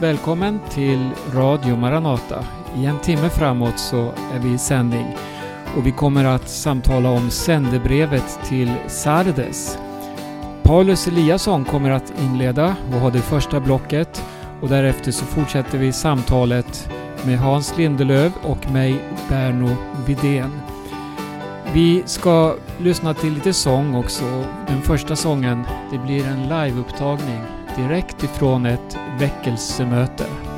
välkommen till Radio Maranata. I en timme framåt så är vi i sändning och vi kommer att samtala om sändebrevet till Sardes. Paulus Eliasson kommer att inleda och ha det första blocket och därefter så fortsätter vi samtalet med Hans Lindelöv och mig, Berno Vidén. Vi ska lyssna till lite sång också. Den första sången, det blir en liveupptagning direkt ifrån ett väckelsemöte.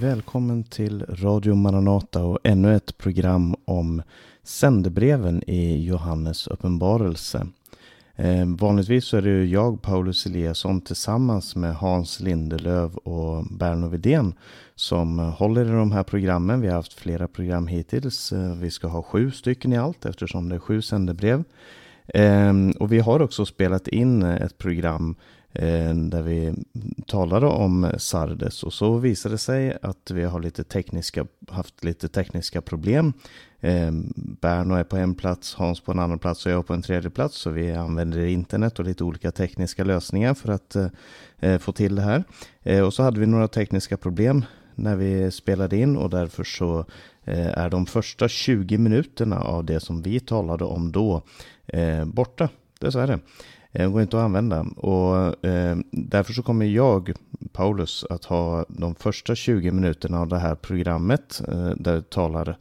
Välkommen till Radio Maranata och ännu ett program om sändebreven i Johannes uppenbarelse. Eh, vanligtvis så är det jag, Paulus Eliasson, tillsammans med Hans Lindelöv och Berno Vidén som håller i de här programmen. Vi har haft flera program hittills. Eh, vi ska ha sju stycken i allt eftersom det är sju sändebrev. Eh, och vi har också spelat in ett program Eh, Eh, där vi talade om Sardes och så visade det sig att vi har lite tekniska, haft lite tekniska problem. Eh, Berno är på en plats, Hans på en annan plats och jag på en tredje plats. Så vi använder internet och lite olika tekniska lösningar för att eh, få till det här. Och så hade vi några tekniska problem när vi spelade in och därför så är de första 20 minuterna av det som vi talade om då borta. Dessvärre. Den går inte att använda. Och eh, därför så kommer jag, Paulus, att ha de första 20 minuterna av det här programmet eh, där jag talar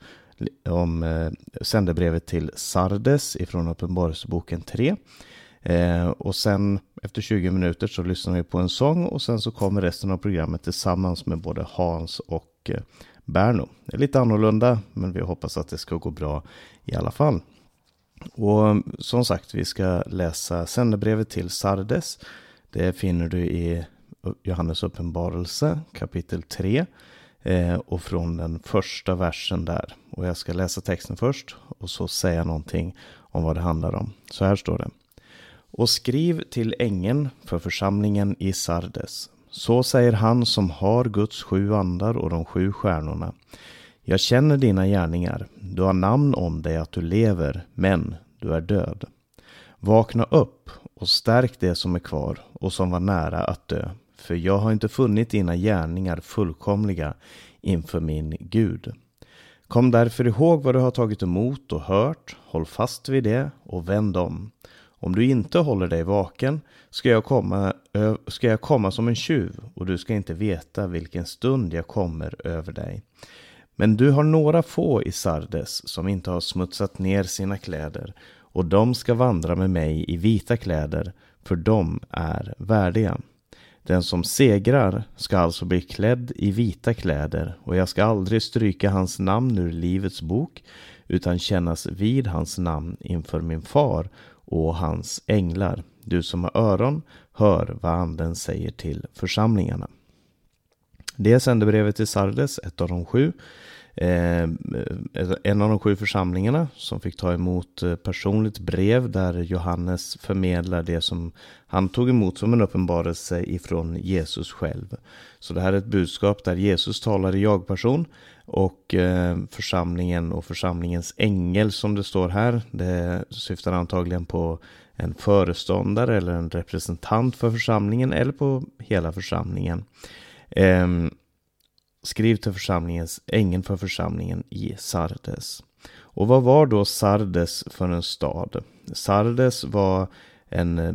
om eh, sändebrevet till Sardes ifrån Uppenbarelseboken 3. Eh, och sen efter 20 minuter så lyssnar vi på en sång och sen så kommer resten av programmet tillsammans med både Hans och eh, Berno. Det är lite annorlunda men vi hoppas att det ska gå bra i alla fall. Och som sagt, vi ska läsa sändebrevet till Sardes. Det finner du i Johannes uppenbarelse kapitel 3 eh, och från den första versen där. Och jag ska läsa texten först och så säga någonting om vad det handlar om. Så här står det. Och skriv till ängeln för församlingen i Sardes. Så säger han som har Guds sju andar och de sju stjärnorna. Jag känner dina gärningar. Du har namn om dig att du lever, men du är död. Vakna upp och stärk det som är kvar och som var nära att dö. För jag har inte funnit dina gärningar fullkomliga inför min Gud. Kom därför ihåg vad du har tagit emot och hört, håll fast vid det och vänd om. Om du inte håller dig vaken ska jag, komma, ska jag komma som en tjuv och du ska inte veta vilken stund jag kommer över dig. Men du har några få i Sardes som inte har smutsat ner sina kläder och de ska vandra med mig i vita kläder, för de är värdiga. Den som segrar ska alltså bli klädd i vita kläder och jag ska aldrig stryka hans namn ur livets bok utan kännas vid hans namn inför min far och hans änglar. Du som har öron, hör vad anden säger till församlingarna. Det är sändebrevet till Sardes, ett av de sju. Eh, eh, en av de sju församlingarna som fick ta emot eh, personligt brev där Johannes förmedlar det som han tog emot som en uppenbarelse ifrån Jesus själv. Så det här är ett budskap där Jesus talar i jag-person och eh, församlingen och församlingens ängel som det står här, det syftar antagligen på en föreståndare eller en representant för församlingen eller på hela församlingen. Ehm, Skriv till församlingens, ängeln för församlingen i Sardes. Och vad var då Sardes för en stad? Sardes var en eh,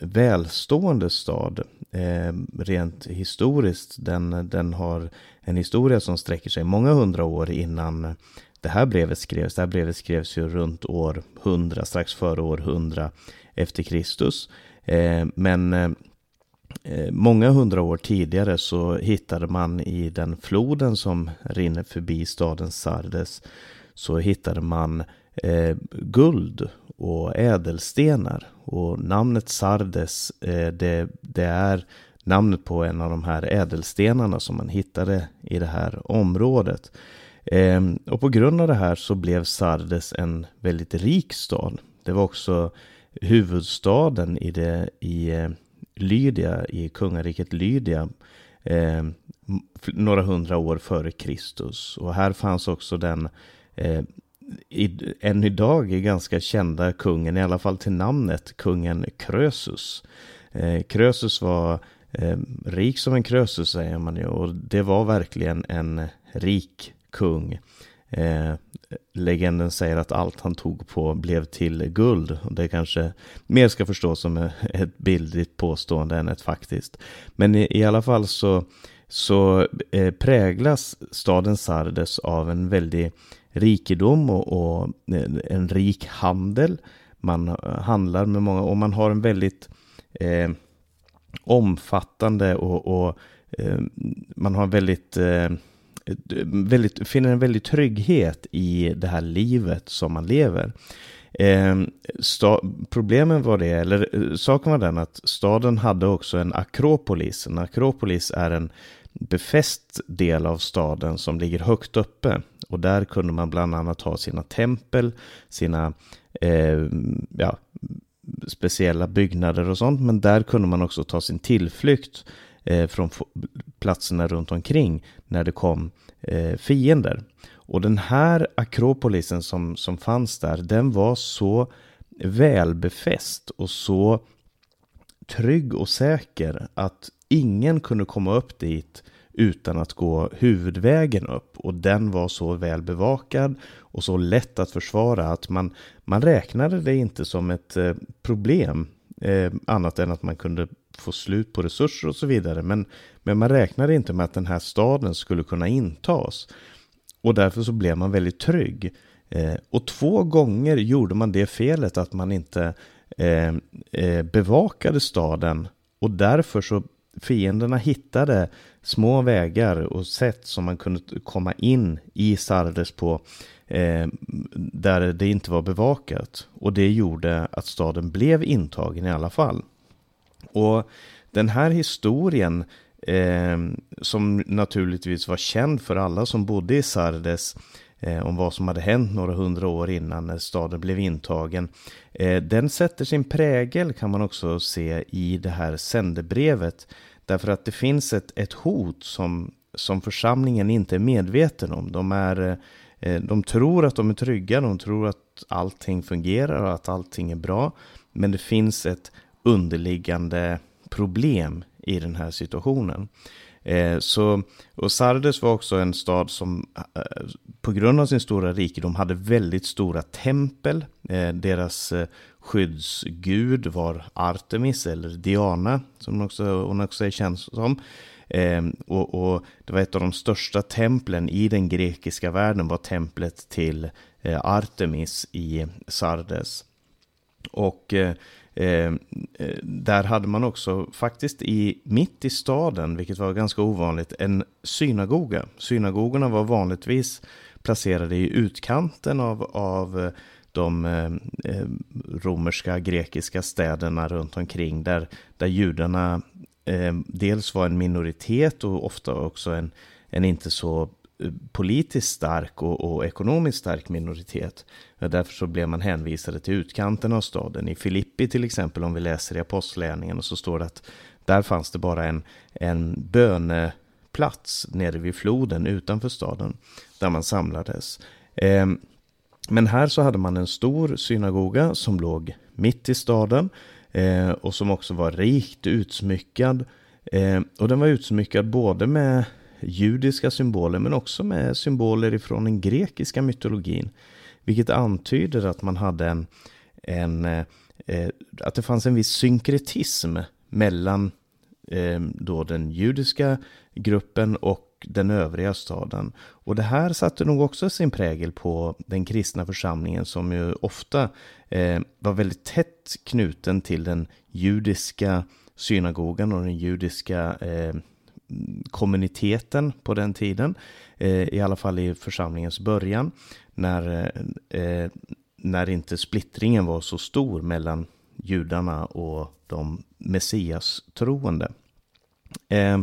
välstående stad. Eh, rent historiskt, den, den har en historia som sträcker sig många hundra år innan det här brevet skrevs. Det här brevet skrevs ju runt år 100, strax före år 100 efter Kristus. Eh, men Eh, Eh, många hundra år tidigare så hittade man i den floden som rinner förbi staden Sardes så hittade man eh, guld och ädelstenar. Och namnet Sardes eh, det, det, är namnet på en av de här ädelstenarna som man hittade i det här området. Eh, och på grund av det här så blev Sardes en väldigt rik stad. Det var också huvudstaden i, det, i eh, Lydia i kungariket Lydia eh, några hundra år före Kristus. Och här fanns också den eh, i, än idag ganska kända kungen, i alla fall till namnet, kungen Krösus. Eh, Krösus var eh, rik som en Krösus säger man ju och det var verkligen en rik kung. Eh, legenden säger att allt han tog på blev till guld. Och det kanske mer ska förstås som ett bildligt påstående än ett faktiskt. Men i, i alla fall så, så eh, präglas staden Sardes av en väldig rikedom och, och en rik handel. Man handlar med många och man har en väldigt eh, omfattande och, och eh, man har en väldigt eh, väldigt, finner en väldig trygghet i det här livet som man lever. Eh, sta, problemen var det, eller eh, saken var den att staden hade också en akropolis. En akropolis är en befäst del av staden som ligger högt uppe. Och där kunde man bland annat ha sina tempel, sina eh, ja, speciella byggnader och sånt. Men där kunde man också ta sin tillflykt eh, från platserna runt omkring när det kom eh, fiender. Och den här akropolisen som, som fanns där, den var så välbefäst och så trygg och säker att ingen kunde komma upp dit utan att gå huvudvägen upp. Och den var så väl bevakad och så lätt att försvara att man, man räknade det inte som ett eh, problem. Eh, annat än att man kunde få slut på resurser och så vidare. Men, men man räknade inte med att den här staden skulle kunna intas. Och därför så blev man väldigt trygg. Eh, och två gånger gjorde man det felet att man inte eh, eh, bevakade staden och därför så fienderna hittade små vägar och sätt som man kunde komma in i Sardes på eh, där det inte var bevakat. Och det gjorde att staden blev intagen i alla fall. Och den här historien eh, som naturligtvis var känd för alla som bodde i Sardes eh, om vad som hade hänt några hundra år innan när staden blev intagen. Eh, den sätter sin prägel kan man också se i det här sändebrevet. Därför att det finns ett, ett hot som, som församlingen inte är medveten om. De, är, eh, eh, de tror att de är trygga, de tror att allting fungerar och att allting är bra. Men det finns ett underliggande problem i den här situationen. Eh, så, och Sardes var också en stad som eh, på grund av sin stora rikedom hade väldigt stora tempel. Eh, deras eh, skyddsgud var Artemis eller Diana som hon också, hon också är känd som. Eh, och, och, det var ett av de största templen i den grekiska världen var templet till eh, Artemis i Sardes. Och Eh, eh, där hade man också faktiskt i, mitt i staden, vilket var ganska ovanligt, en synagoga. Synagogorna var vanligtvis placerade i utkanten av, av eh, de eh, eh, romerska, grekiska städerna runt omkring där, där judarna eh, dels var en minoritet och ofta också en, en inte så politiskt stark och, och, ekonomiskt stark minoritet. Därför så blev man hänvisade till utkanten av staden. I Filippi till exempel, om vi läser i Apostlärningarna, så står det att där fanns det bara en, en böneplats nere vid floden utanför staden, där man samlades. Ehm, men här så hade man en stor synagoga som låg mitt i staden eh, och som också var rikt utsmyckad. Ehm, och den var utsmyckad både med judiska symboler men också med symboler ifrån den grekiska mytologin. Vilket antyder att man hade en, en eh, eh, att det fanns en viss synkretism mellan eh, då den judiska gruppen och den övriga staden. Och det här satte nog också sin prägel på den kristna församlingen som ju ofta eh, var väldigt tätt knuten till den judiska synagogan och den judiska eh, kommuniteten på den tiden. Eh, I alla fall i församlingens början. När, eh, eh, när inte splittringen var så stor mellan judarna och de messias-troende. Eh,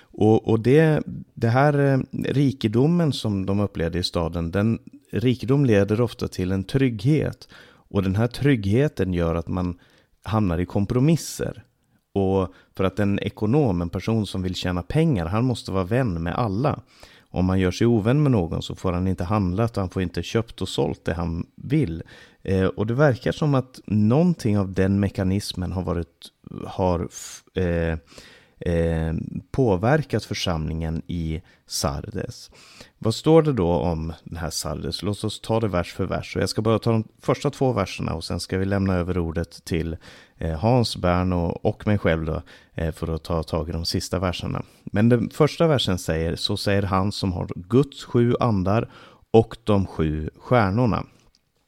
och, och det, det här eh, rikedomen som de upplevde i staden, den rikedom leder ofta till en trygghet. Och den här tryggheten gör att man hamnar i kompromisser. Och för att en ekonom, en person som vill tjäna pengar, han måste vara vän med alla. Om man gör sig ovän med någon så får han inte handlat och han får inte köpt och sålt det han vill. Eh, och det verkar som att någonting av den mekanismen har varit, har eh, eh, påverkat församlingen i Sardes. Vad står det då om den här Sardes? Låt oss ta det vers för vers. Och jag ska bara ta de första två verserna och sen ska vi lämna över ordet till eh, Hans, Bern och, och mig själv då, eh, för att ta tag i de sista verserna. Men den första versen säger, så säger han som har Guds sju andar och de sju stjärnorna.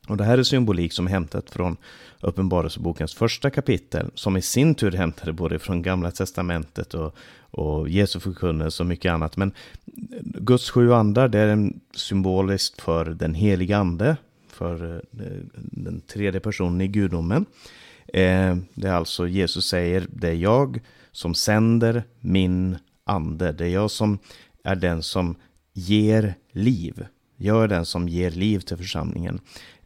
Och det här är symbolik som är hämtat från Uppenbarelsebokens första kapitel, som i sin tur hämtade både från Gamla Testamentet och, och Jesu förkunnelse och mycket annat. Men Guds sju andar, det är en symboliskt för den heliga ande, för eh, den tredje personen i gudomen. Eh, det är alltså Jesus säger, det är jag som sänder min ande. Det är jag som är den som ger liv. Jag är den som ger liv till församlingen.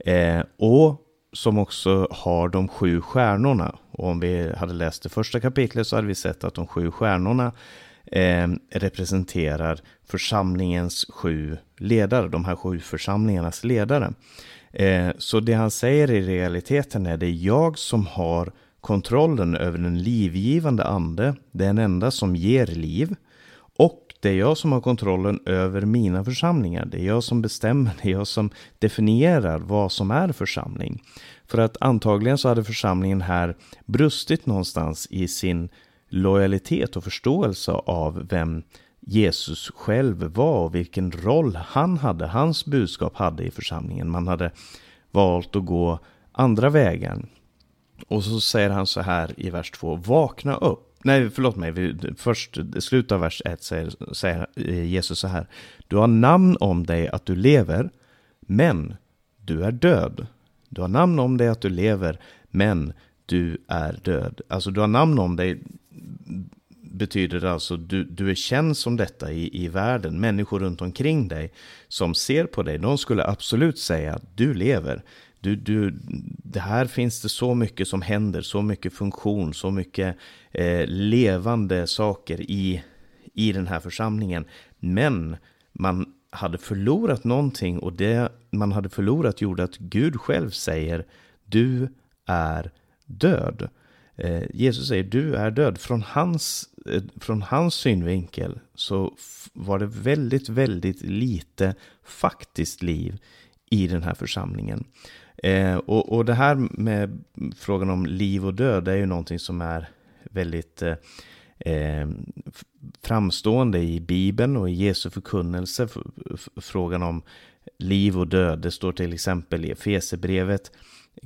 Eh, och som också har de sju stjärnorna. Och om vi hade läst det första kapitlet så hade vi sett att de sju stjärnorna eh, representerar församlingens sju ledare, de här sju församlingarnas ledare. Eh, så det han säger i realiteten är det är jag som har kontrollen över den livgivande ande, den enda som ger liv. Det är jag som har kontrollen över mina församlingar. Det är jag som bestämmer, det är jag som definierar vad som är församling. För att antagligen så hade församlingen här brustit någonstans i sin lojalitet och förståelse av vem Jesus själv var och vilken roll han hade, hans budskap hade i församlingen. Man hade valt att gå andra vägar. Och så säger han så här i vers 2. Vakna upp. Nej, förlåt mig. Först, slutet av vers 1 säger, säger Jesus så här. Du har namn om dig att du lever, men du är död. Du har namn om dig att du lever, men du är död. Alltså du har namn om dig betyder alltså du, du är känd som detta i, i världen. Människor runt omkring dig som ser på dig, de skulle absolut säga att du lever. Du, du, det här finns det så mycket som händer, så mycket funktion, så mycket eh, levande saker i, i den här församlingen. Men man hade förlorat någonting och det man hade förlorat gjorde att Gud själv säger du är död. Eh, Jesus säger du är död. Från hans, eh, från hans synvinkel så var det väldigt, väldigt lite faktiskt liv i den här församlingen. Eh, och, och det här med frågan om liv och död är ju någonting som är väldigt eh, eh framstående i Bibeln och i Jesu förkunnelse. Frågan om liv och död. Det står till exempel i Efesebrevet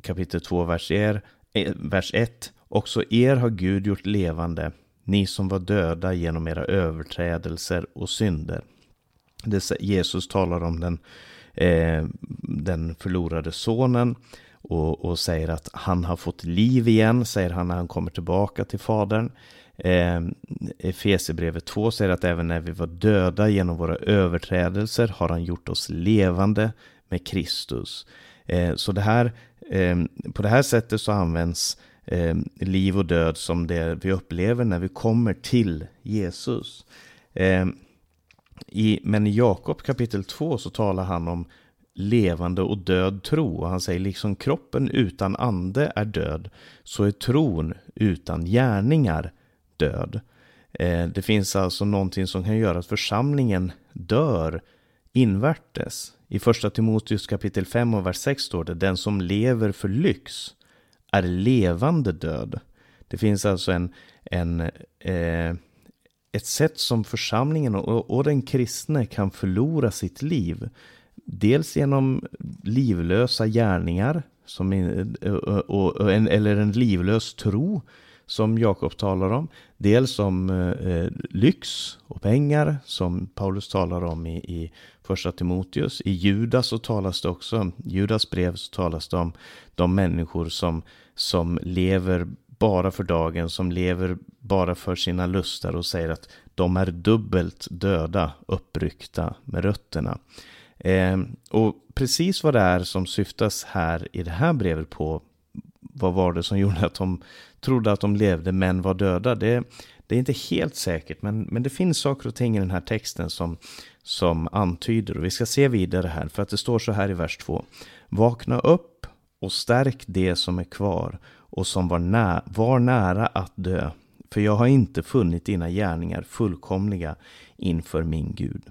kapitel 2, vers, er, eh, vers 1. Också er har Gud gjort levande, ni som var döda genom era överträdelser och synder. Det, Jesus talar om den eh, den förlorade sonen och, och, säger att han har fått liv igen, säger han när han kommer tillbaka till fadern. Eh, Efesierbrevet 2 säger att även när vi var döda genom våra överträdelser har han gjort oss levande med Kristus. Eh, så det här, eh, på det här sättet så används eh, liv och död som det vi upplever när vi kommer till Jesus. Eh, i, men i Jakob kapitel 2 så talar han om levande och död tro. Och han säger liksom kroppen utan ande är död, så är tron utan gärningar död. Eh, det finns alltså någonting som kan göra att församlingen dör invärtes. I första Timoteus kapitel 5 och vers 6 står det Den som lever för lyx är levande död. Det finns alltså en, en eh, ett sätt som församlingen och, och den kristne kan förlora sitt liv. Dels genom livlösa gärningar, som, och, och, en, eller en livlös tro, som Jakob talar om. Dels om eh, lyx och pengar, som Paulus talar om i, i första Timoteus. I Judas så talas det också, Judas brev så talas det om de människor som, som lever bara för dagen, som lever bara för sina lustar och säger att de är dubbelt döda, uppryckta med rötterna. Eh, och precis vad det är som syftas här i det här brevet på, vad var det som gjorde att de trodde att de levde men var döda, det, det är inte helt säkert, men, men det finns saker och ting i den här texten som, som antyder, och vi ska se vidare här, för att det står så här i vers 2. Vakna upp och stärk det som är kvar och som var, nä var nära att dö. För jag har inte funnit dina gärningar fullkomliga inför min Gud.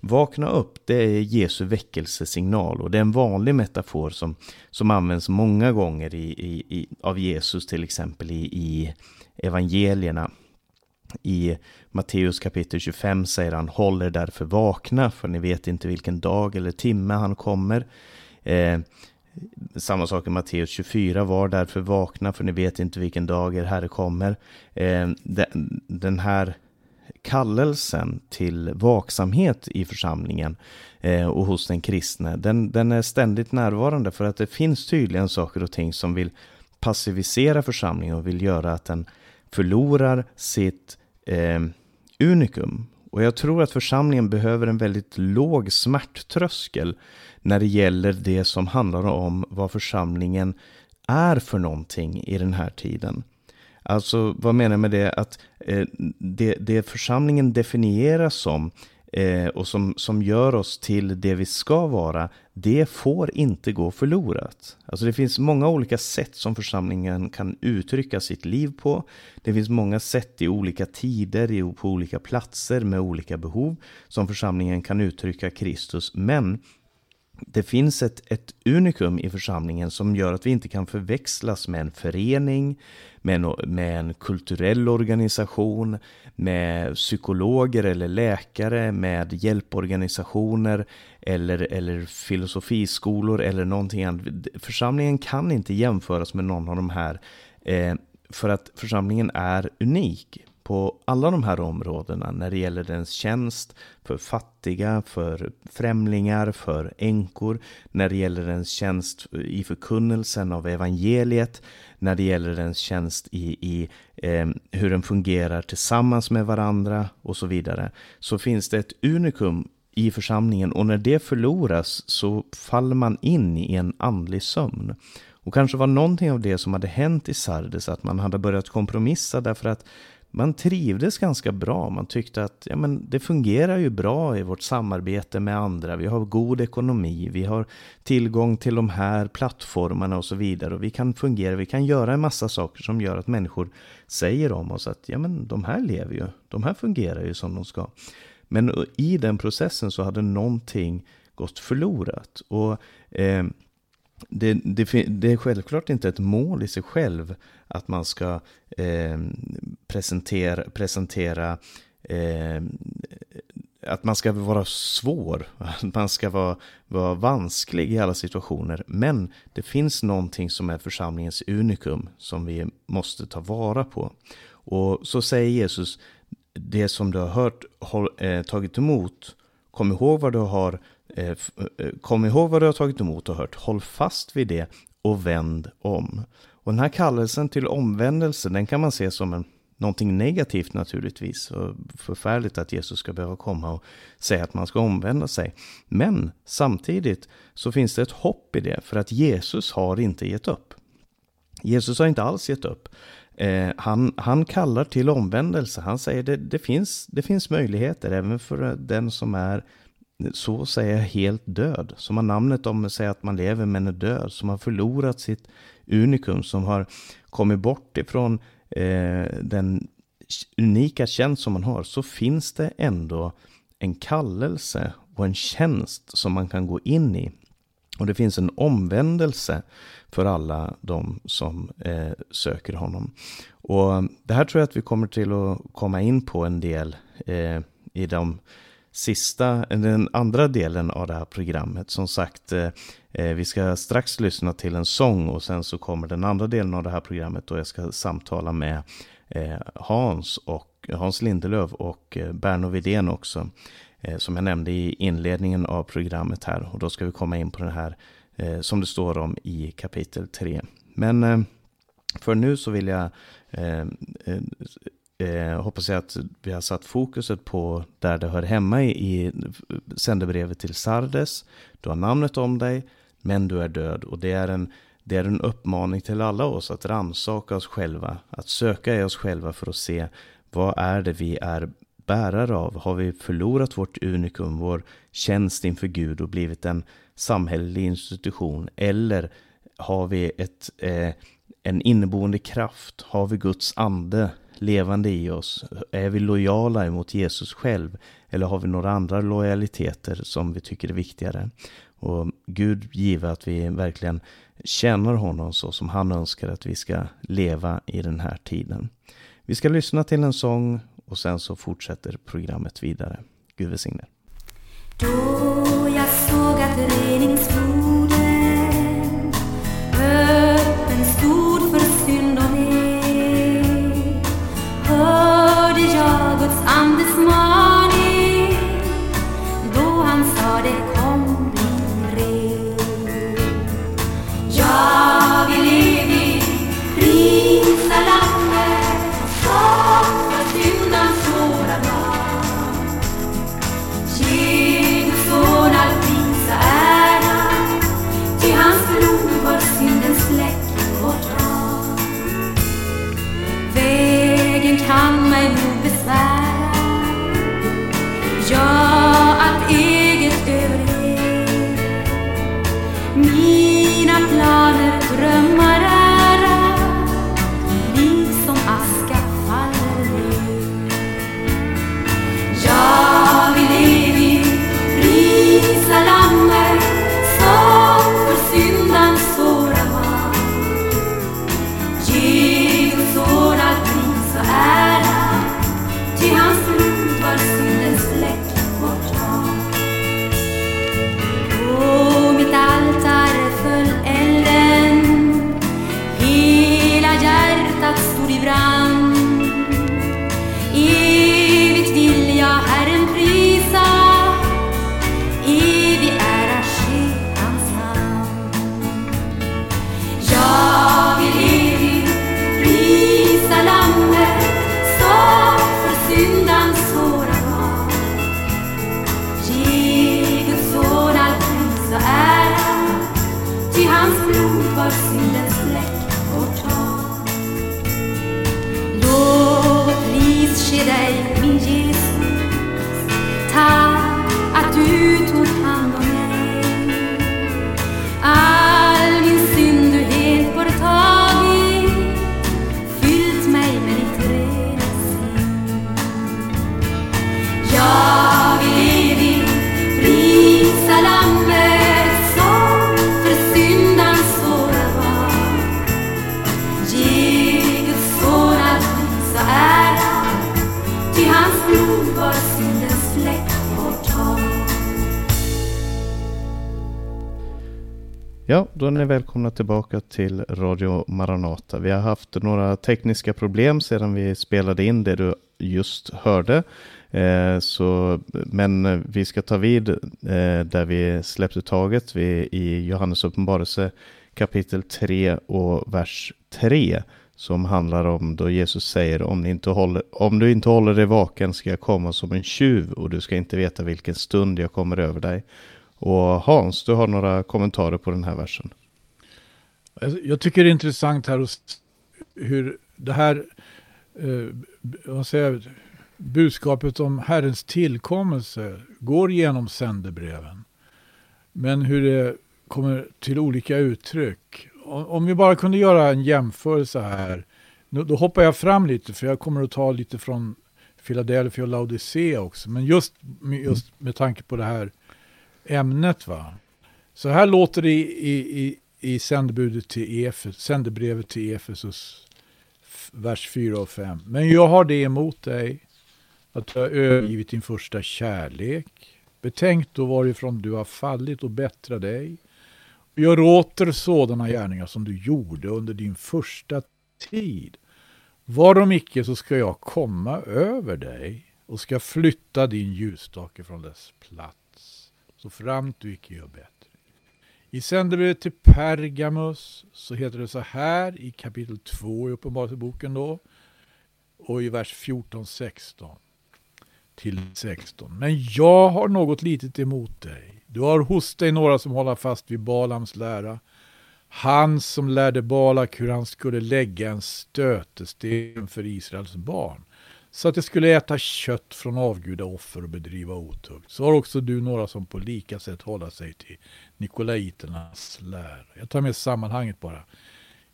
Vakna upp, det är Jesu väckelsesignal och det är en vanlig metafor som, som används många gånger i, i, i av Jesus till exempel i, i evangelierna. I Matteus kapitel 25 säger han Håll er därför vakna för ni vet inte vilken dag eller timme han kommer. Eh, samma sak i Matteus 24, var därför vakna för ni vet inte vilken dag er Herre kommer. Eh, den här kallelsen till vaksamhet i församlingen eh, och hos den kristne, den, den är ständigt närvarande för att det finns tydligen saker och ting som vill passivisera församlingen och vill göra att den förlorar sitt eh, unikum. Och jag tror att församlingen behöver en väldigt låg smärttröskel när det gäller det som handlar om vad församlingen är för någonting i den här tiden. Alltså vad menar jag med det? Att eh, det, det församlingen definieras som eh, och som, som gör oss till det vi ska vara, det får inte gå förlorat. Alltså det finns många olika sätt som församlingen kan uttrycka sitt liv på. Det finns många sätt i olika tider, på olika platser med olika behov som församlingen kan uttrycka Kristus. Men det finns ett, ett unikum i församlingen som gör att vi inte kan förväxlas med en förening, med en, med en kulturell organisation, med psykologer eller läkare, med hjälporganisationer eller, eller filosofiskolor eller någonting annat. Församlingen kan inte jämföras med någon av de här Eh, för att församlingen är unik på alla de här områdena när det gäller dens tjänst för fattiga, för främlingar, för änkor, när det gäller dens tjänst i förkunnelsen av evangeliet, när det gäller dens tjänst i, i eh, hur den fungerar tillsammans med varandra och så vidare, så finns det ett unikum i församlingen och när det förloras så faller man in i en andlig sömn. Och kanske var någonting av det som hade hänt i Sardes att man hade börjat kompromissa därför att man trivdes ganska bra. Man tyckte att ja, men det fungerar ju bra i vårt samarbete med andra. Vi har god ekonomi, vi har tillgång till de här plattformarna och så vidare. Och vi kan fungera, vi kan göra en massa saker som gör att människor säger om oss att ja, men de här lever ju, de här fungerar ju som de ska. Men i den processen så hade någonting gått förlorat. Och eh, det, det, det, är självklart inte ett mål i sig själv att man ska eh, presentera, presentera eh, att man ska vara svår, att man ska vara, vara vansklig i alla situationer. Men det finns någonting som är församlingens unikum som vi måste ta vara på. Och så säger Jesus, det som du har hört, håll, eh, tagit emot, kom ihåg vad du har eh, Eh, eh, kom ihåg vad du har tagit emot och hört, håll fast vid det och vänd om. Och den här kallelsen till omvändelse, den kan man se som en, någonting negativt naturligtvis. Och förfärligt att Jesus ska behöva komma och säga att man ska omvända sig. Men samtidigt så finns det ett hopp i det, för att Jesus har inte gett upp. Jesus har inte alls gett upp. Eh, han, han kallar till omvändelse. Han säger det, det, finns, det finns möjligheter även för den som är så att säga helt död. Som har namnet om sig att man lever men är död. Som har förlorat sitt unikum. Som har kommit bort ifrån eh, den unika tjänst som man har. Så finns det ändå en kallelse och en tjänst som man kan gå in i. Och det finns en omvändelse för alla de som eh, söker honom. Och det här tror jag att vi kommer till att komma in på en del eh, i de sista, den andra delen av det här programmet. Som sagt, eh, eh, vi ska strax lyssna till en sång och sen så kommer den andra delen av det här programmet och jag ska samtala med eh, Hans och Hans Lindelöf och Berno Vidén också. Som jag nämnde i inledningen av programmet här och då ska vi komma in på den här som det står om i kapitel 3. Men för nu så vill jag eh, hoppas jag att vi har satt fokuset på där det hör hemma i, i sändebrevet till Sardes. Du har namnet om dig, men du är död. Och det är en, det är en uppmaning till alla oss att ransaka oss själva, att söka i oss själva för att se vad är det vi är bärare av? Har vi förlorat vårt unikum, vår tjänst inför Gud och blivit en samhällelig institution? Eller har vi ett, eh, en inneboende kraft? Har vi Guds ande levande i oss? Är vi lojala mot Jesus själv? Eller har vi några andra lojaliteter som vi tycker är viktigare? Och Gud give att vi verkligen känner honom så som han önskar att vi ska leva i den här tiden. Vi ska lyssna till en sång och sen så fortsätter programmet vidare. Gud välsigne. Då jag såg att reningsbron Mina planer, drömmar då är ni välkomna tillbaka till Radio Maranata. Vi har haft några tekniska problem sedan vi spelade in det du just hörde. Eh, så, men vi ska ta vid eh, där vi släppte taget vi, i Johannes uppenbarelse kapitel 3 och vers 3 som handlar om då Jesus säger om, ni inte håller, om du inte håller dig vaken ska jag komma som en tjuv och du ska inte veta vilken stund jag kommer över dig. Och Hans, du har några kommentarer på den här versen. Alltså, jag tycker det är intressant här hur det här eh, vad säger jag, budskapet om Herrens tillkommelse går genom sändebreven. Men hur det kommer till olika uttryck. Om vi bara kunde göra en jämförelse här. Nu- Då hoppar jag fram lite för jag kommer att ta lite från Philadelphia och Laodicea också. Men just, just med tanke på det här ämnet. va. Så här låter det i, i, i, sändebudet till Efes, sändebrevet till Efesus, vers 4 och 5. Men jag har det emot dig, att du har övergivit din första kärlek. Betänk då varifrån du har fallit och bättra dig. Gör åter sådana gärningar som du gjorde under din första tid. Varom icke så ska jag komma över dig och ska flytta din ljusstake från dess plats, så framt du icke gör bättre. I sändebrevet till Pergamus så heter det så här i kapitel 2 i Uppenbarelseboken då och i vers 14-16 till 16. Men jag har något litet emot dig. Du har hos dig några som håller fast vid Balams lära. Han som lärde Balak hur han skulle lägga en stötesten för Israels barn så att de skulle äta kött från avgudaoffer och bedriva otukt. Så har också du några som på lika sätt håller sig till Nikolaiternas lära. Jag tar med sammanhanget bara.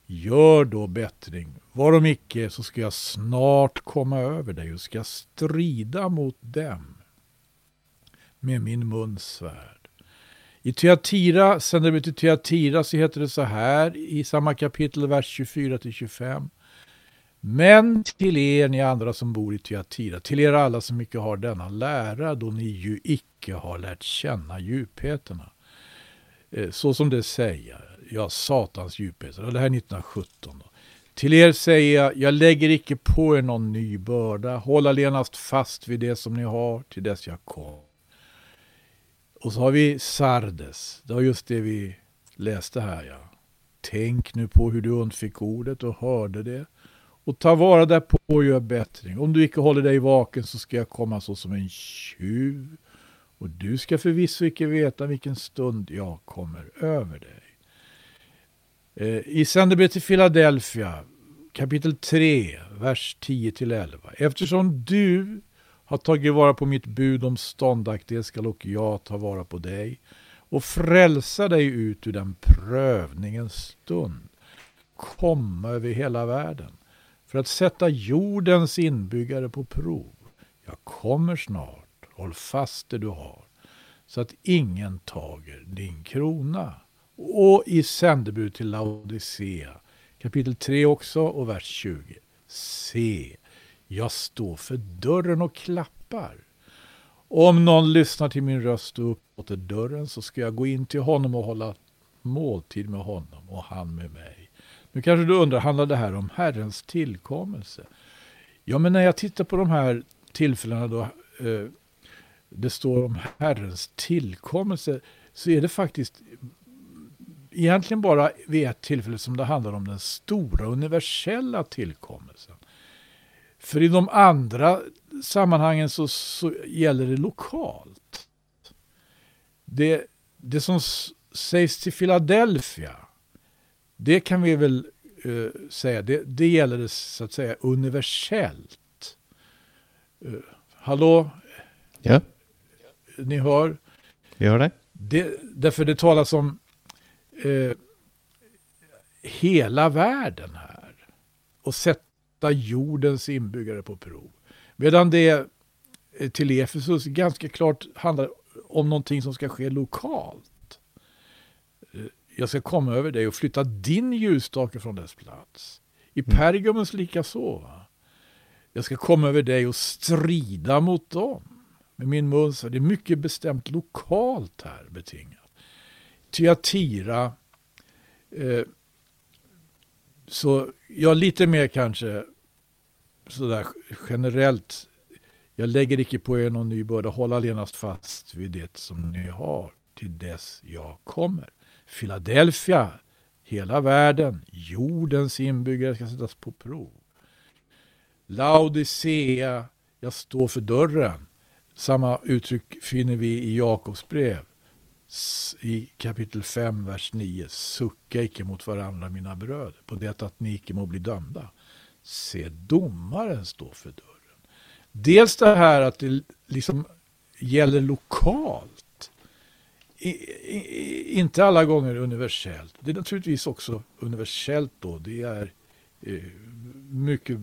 Gör då bättring. Varom icke så ska jag snart komma över dig och ska strida mot dem med min muns svärd. I Tyatira, sänder vi till Tyatira så heter det så här i samma kapitel, vers 24-25. Men till er, ni andra som bor i Tyatira, till er alla som icke har denna lära, då ni ju icke har lärt känna djupheterna. Eh, så som det säger, ja, satans djupheter. Det här är 1917. Då. Till er säger jag, jag lägger icke på er någon ny börda. Håll allenast fast vid det som ni har till dess jag kom. Och så har vi Sardes. Det var just det vi läste här. Ja. Tänk nu på hur du undfick ordet och hörde det. Och ta vara därpå och gör bättring. Om du icke håller dig vaken så ska jag komma så som en tjuv. Och du ska förvisso icke veta vilken stund jag kommer över dig. Eh, I sändebrevet till Philadelphia, kapitel 3, vers 10-11. Eftersom du har tagit vara på mitt bud om ståndaktighet skall och jag ta vara på dig och frälsa dig ut ur den prövningens stund. Komma över hela världen för att sätta jordens inbyggare på prov. Jag kommer snart, håll fast det du har så att ingen tager din krona. Och i sändebud till Laodicea, kapitel 3 också och vers 20. Se, jag står för dörren och klappar. Om någon lyssnar till min röst och upplåter dörren så ska jag gå in till honom och hålla måltid med honom och han med mig. Nu kanske du undrar, handlar det här om Herrens tillkommelse? Ja, men när jag tittar på de här tillfällena då eh, det står om Herrens tillkommelse så är det faktiskt egentligen bara vid ett tillfälle som det handlar om den stora universella tillkommelsen. För i de andra sammanhangen så, så gäller det lokalt. Det, det som sägs till Philadelphia, det kan vi väl eh, säga, det, det gäller det så att säga universellt. Eh, hallå, Ja, ni hör? vi hör dig. Det, därför det talas om eh, hela världen här. Och sätta jordens inbyggare på prov. Medan det eh, till Efesus ganska klart handlar om någonting som ska ske lokalt. Jag ska komma över dig och flytta din ljusstake från dess plats. I Pergamus likaså. Va? jag ska komma över dig och strida mot dem med min mun. Så det är mycket bestämt lokalt här betingat. Tyatira, eh, så ja, lite mer kanske sådär generellt. Jag lägger icke på er någon ny börda, håll allenast fast vid det som ni har till dess jag kommer. Philadelphia, hela världen, jordens inbyggare ska sättas på prov. Laodicea, jag står för dörren. Samma uttryck finner vi i Jakobs brev i kapitel 5, vers 9. Sucka icke mot varandra mina bröder, på det att ni icke må bli dömda. Se, domaren står för dörren. Dels det här att det liksom gäller lokalt. I, i, inte alla gånger universellt. Det är naturligtvis också universellt då. Det är eh, mycket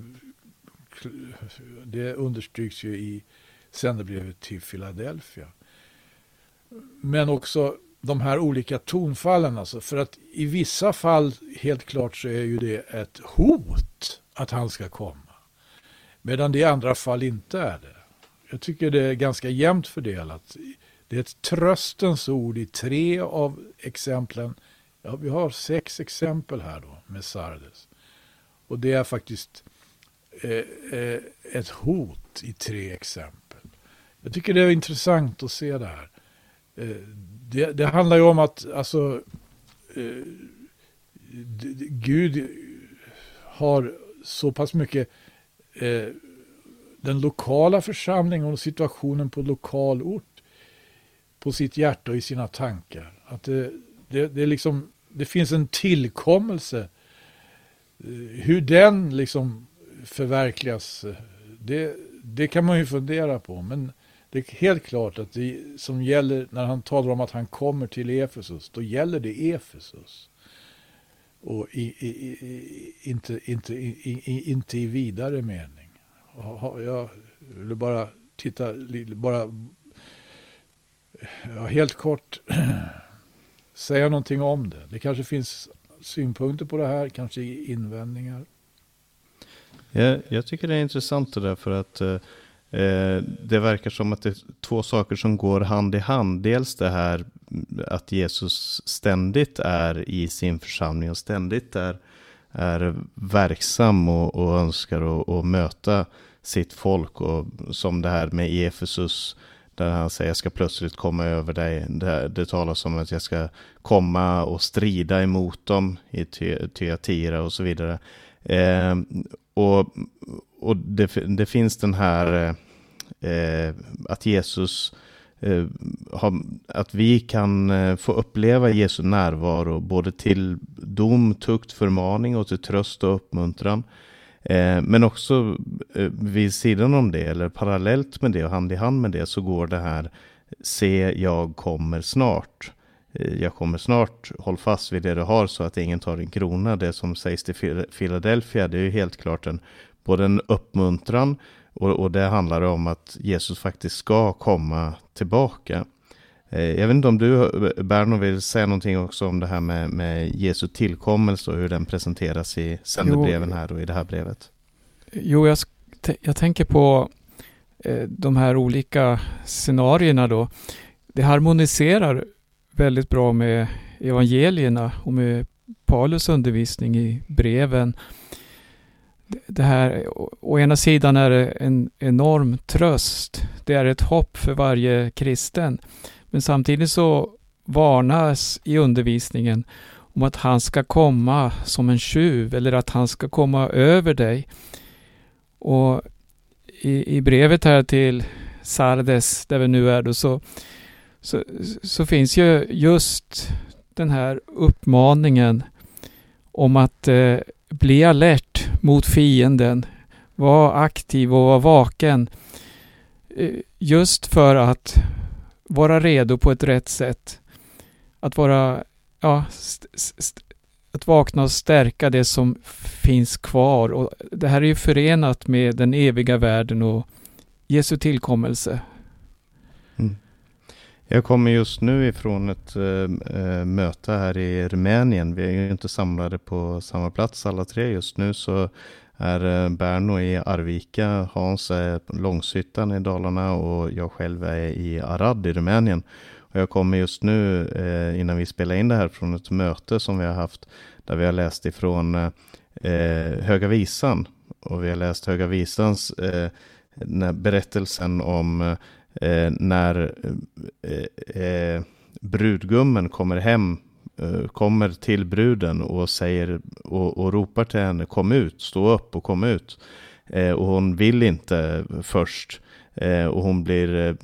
det understryks ju i sändebrevet till Philadelphia. Men också de här olika tonfallen. Alltså, för att i vissa fall, helt klart, så är ju det ett hot att han ska komma. Medan det i andra fall inte är det. Jag tycker det är ganska jämnt fördelat. Det är ett tröstens ord i tre av exemplen. Ja, vi har sex exempel här då med Sardes. Och det är faktiskt eh, eh, ett hot i tre exempel. Jag tycker det är intressant att se det här. Eh, det, det, handlar ju om att alltså, eh, Gud har så pass mycket eh, den lokala församlingen och situationen på lokal ort på sitt hjärta och i sina tankar. Att det, det, det, liksom, det finns en tillkommelse. Eh, hur den liksom förverkligas, eh, det, det kan man ju fundera på. Men det är helt klart att det som gäller när han talar om att han kommer till Efesus, då gäller det Efesus. Och i, i, i, inte, inte, inte i vidare mening. Jag vill bara titta, bara ja, helt kort säga någonting om det. Det kanske finns synpunkter på det här, kanske invändningar. Jag, jag tycker det är intressant det där för att eh, eh, det verkar som att det är två saker som går hand i hand. Dels det här att Jesus ständigt är i sin församling och ständigt är, är verksam och, och önskar att möta sitt folk. Och som det här med Efesus, där han säger jag ska plötsligt komma över dig. Det, det talas om att jag ska komma och strida emot dem i Tyatira och så vidare. Eh, och och det, det, finns den här eh, att Jesus eh, har, att vi kan eh, få uppleva Jesu närvaro både till dom, tukt, förmaning och till tröst och uppmuntran. Eh, men också eh, vid sidan om det, eller parallellt med det och hand i hand med det, så går det här Se, jag kommer snart. Eh, jag kommer snart, håll fast vid det du har så att ingen tar en krona. Det som sägs till Philadelphia, det är ju helt klart en både en uppmuntran och, och det handlar om att Jesus faktiskt ska komma tillbaka. Eh, jag vet inte om du, Berno, vill säga någonting också om det här med, med Jesu tillkommelse och hur den presenteras i sändebreven här och i det här brevet. Jo, jag, jag tänker på eh, de här olika scenarierna då. Det harmoniserar väldigt bra med evangelierna och med Paulus undervisning i breven det här, å ena sidan är det en enorm tröst. Det är ett hopp för varje kristen. Men samtidigt så varnas i undervisningen om att han ska komma som en tjuv eller att han ska komma över dig. Och i, i brevet här till Sardes, där vi nu är då, så, så, så finns ju just den här uppmaningen om att eh, bli alert mot fienden. Var aktiv och var vaken. Eh, just för att vara redo på ett rätt sätt. Att vara, ja, att vakna och stärka det som finns kvar. Och det här är ju förenat med den eviga världen och Jesu tillkommelse. Mm. Jag kommer just nu ifrån ett äh, möte här i Rumänien. Vi är ju inte samlade på samma plats alla tre just nu. Så är eh, Berno i Arvika, Hans är Långshyttan i Dalarna och jag själv är i Arad i Rumänien. Och jag kommer just nu, eh, innan vi spelar in det här, från ett möte som vi har haft där vi har läst ifrån eh, eh Höga Visan. Och vi har läst Höga Visans eh, berättelsen om eh, när eh, eh, brudgummen kommer hem Eh, kommer till bruden och säger och, och ropar till henne kom ut, stå upp och kom ut. Eh, och hon vill inte först. Eh, och hon blir eh,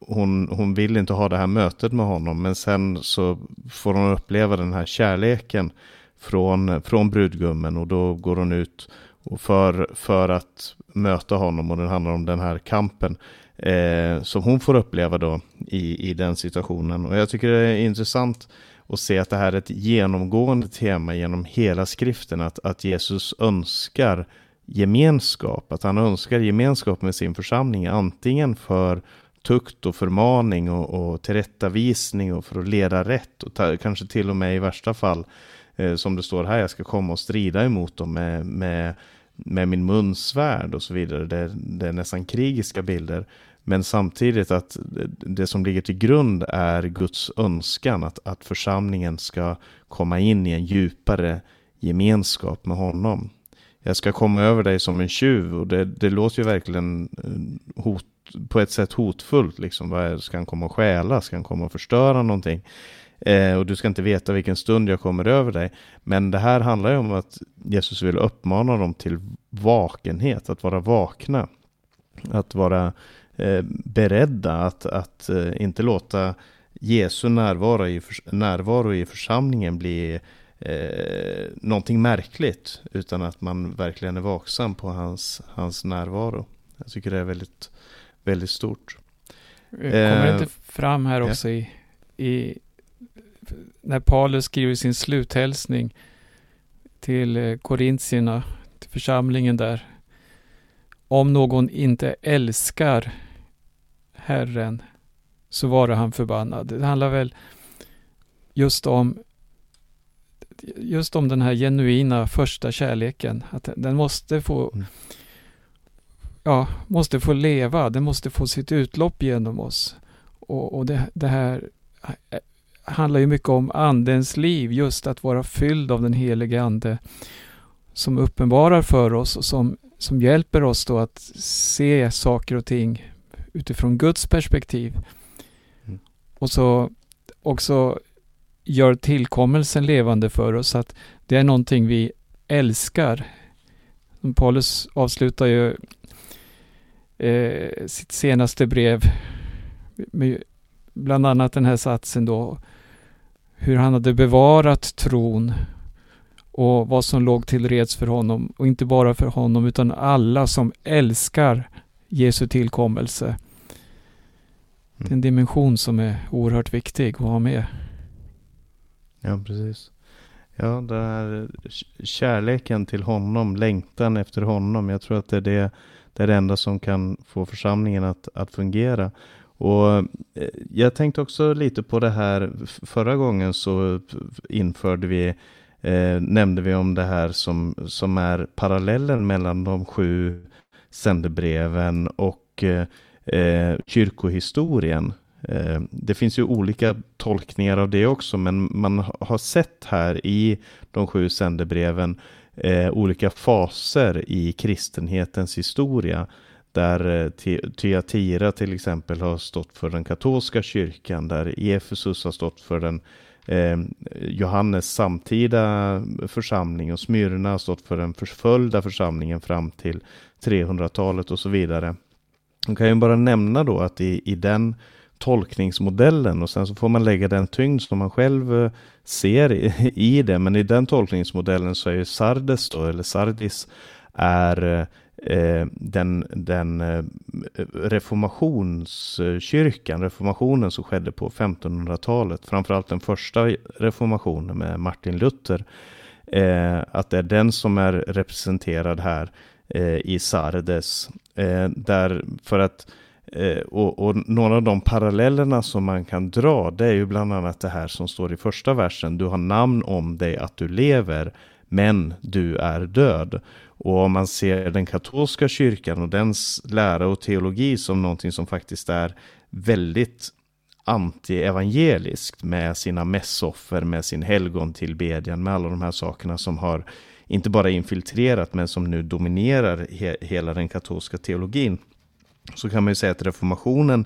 hon, hon vill inte ha det här mötet med honom men sen så får hon uppleva den här kärleken från, från brudgummen och då går hon ut och för, för att möta honom och det handlar om den här kampen eh, som hon får uppleva då i, i den situationen. Och jag tycker det är intressant att se att det här är ett genomgående tema genom hela skriften, att, att Jesus önskar gemenskap, att han önskar gemenskap med sin församling, antingen för tukt och förmaning och, och tillrättavisning och för att leda rätt. Och ta, kanske till och med i värsta fall, eh, som det står här, jag ska komma och strida emot dem med, med med min munsvärd och så vidare. Det, det, är nästan krigiska bilder. Men samtidigt att det som ligger till grund är Guds önskan att, att församlingen ska komma in i en djupare gemenskap med honom. Jag ska komma över dig som en tjuv och det, det låter ju verkligen eh, hot, på ett sätt hotfullt. Liksom. Ska han komma och stjäla? Ska han komma och förstöra någonting? Eh, och du ska inte veta vilken stund jag kommer över dig. Men det här handlar ju om att Jesus vill uppmana dem till vakenhet, att vara vakna. Att vara eh, beredda att, att eh, inte låta Jesu närvaro i, närvaro i församlingen bli eh, någonting märkligt. Utan att man verkligen är vaksam på hans, hans närvaro. Jag tycker det är väldigt, väldigt stort. Kommer det inte eh, fram här också ja. i, i när Paulus skriver sin sluthälsning till eh, korintierna, till församlingen där. Om någon inte älskar Herren så vare han förbannad. Det handlar väl just om just om den här genuina första kärleken. Att den måste få mm. ja, måste få leva. Den måste få sitt utlopp genom oss. Och, och det, det här handlar ju mycket om andens liv, just att vara fylld av den helige ande som uppenbarar för oss och som, som hjälper oss då att se saker och ting utifrån Guds perspektiv. Mm. Och så också gör tillkommelsen levande för oss, att det är någonting vi älskar. Paulus avslutar ju eh, sitt senaste brev med bland annat den här satsen då hur han hade bevarat tron och vad som låg till reds för honom och inte bara för honom utan alla som älskar Jesu tillkommelse. Det är en dimension som är oerhört viktig att ha med. Ja, precis. Ja, den här kärleken till honom, längtan efter honom. Jag tror att det är det, det, är det enda som kan få församlingen att, att fungera. Och eh, jag tänkte också lite på det här, förra gången så införde vi, eh, nämnde vi om det här som, som är parallellen mellan de sju sändebreven och eh, eh kyrkohistorien. Eh, det finns ju olika tolkningar av det också, men man har sett här i de sju sändebreven eh, olika faser i kristenhetens historia där eh, Tyatira till exempel har stått för den katolska kyrkan, där Efesus har stått för den eh, Johannes samtida församling och Smyrna har stått för den förföljda församlingen fram till 300-talet och så vidare. Man kan ju bara nämna då att i, i den tolkningsmodellen och sen så får man lägga den tyngd som man själv eh, ser i, i det. Men i den tolkningsmodellen så är ju Sardes då, eller Sardis, är Eh, den, den eh, reformationskyrkan, reformationen som skedde på 1500-talet, framförallt den första reformationen med Martin Luther, eh, att det är den som är representerad här eh, i Sardes. Eh, där för att Eh, och, och, några av de parallellerna som man kan dra, det är ju bland annat det här som står i första versen. Du har namn om dig att du lever, men du är död. Och om man ser den katolska kyrkan och dens lära och teologi som någonting som faktiskt är väldigt anti-evangeliskt med sina mässoffer, med sin helgontillbedjan, med alla de här sakerna som har inte bara infiltrerat men som nu dominerar he hela den katolska teologin. Så kan man ju säga att reformationen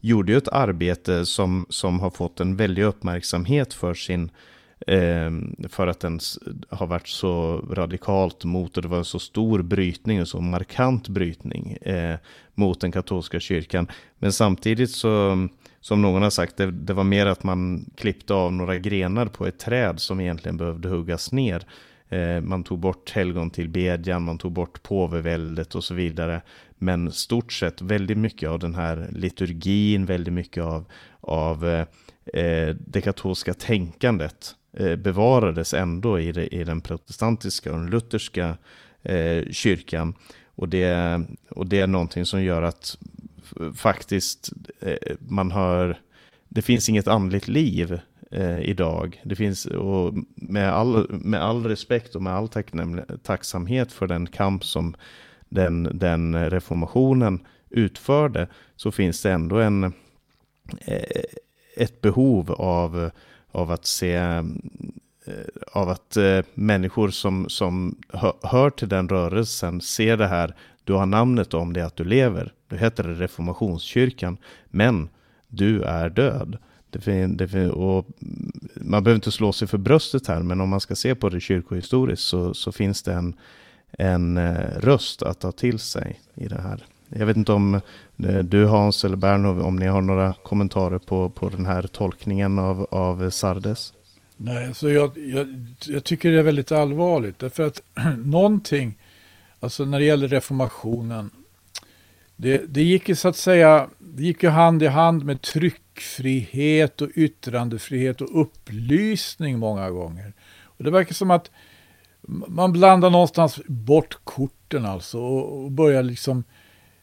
gjorde ju ett arbete som, som har fått en väldig uppmärksamhet för sin eh, för att den har varit så radikalt mot och det var en så stor brytning en så markant brytning eh, mot den katolska kyrkan. Men samtidigt så, som någon har sagt, det, det var mer att man klippte av några grenar på ett träd som egentligen behövde huggas ner. Eh, man tog bort helgon till bedjan, man tog bort påveväldet och så vidare. Men stort sett väldigt mycket av den här liturgin, väldigt mycket av, av eh, eh det katolska tänkandet eh, bevarades ändå i, det, i den protestantiska och den lutherska eh, kyrkan. Och det, och det är någonting som gör att faktiskt eh, man har, det finns inget andligt liv eh, idag. Det finns, och med all, med all respekt och med all tacksamhet för den kamp som den, den reformationen utförde, så finns det ändå en, eh, ett behov av, av att se eh, av att eh, människor som, som hör, hör till den rörelsen ser det här, du har namnet om det att du lever, du heter reformationskyrkan, men du är död. Det, det, och man behöver inte slå sig för bröstet här, men om man ska se på det kyrkohistoriskt så, så finns det en, en eh, röst att ta till sig i det här. Jag vet inte om eh, du Hans eller Bernhov, om ni har några kommentarer på, på den här tolkningen av, av Sardes? Nej, så jag, jag, jag tycker det är väldigt allvarligt. Därför att någonting, alltså när det gäller reformationen, det, det gick ju så att säga, det gick ju hand i hand med tryck tryckfrihet och yttrandefrihet och upplysning många gånger. Och det verkar som att man blandar någonstans bort korten alltså och, börjar liksom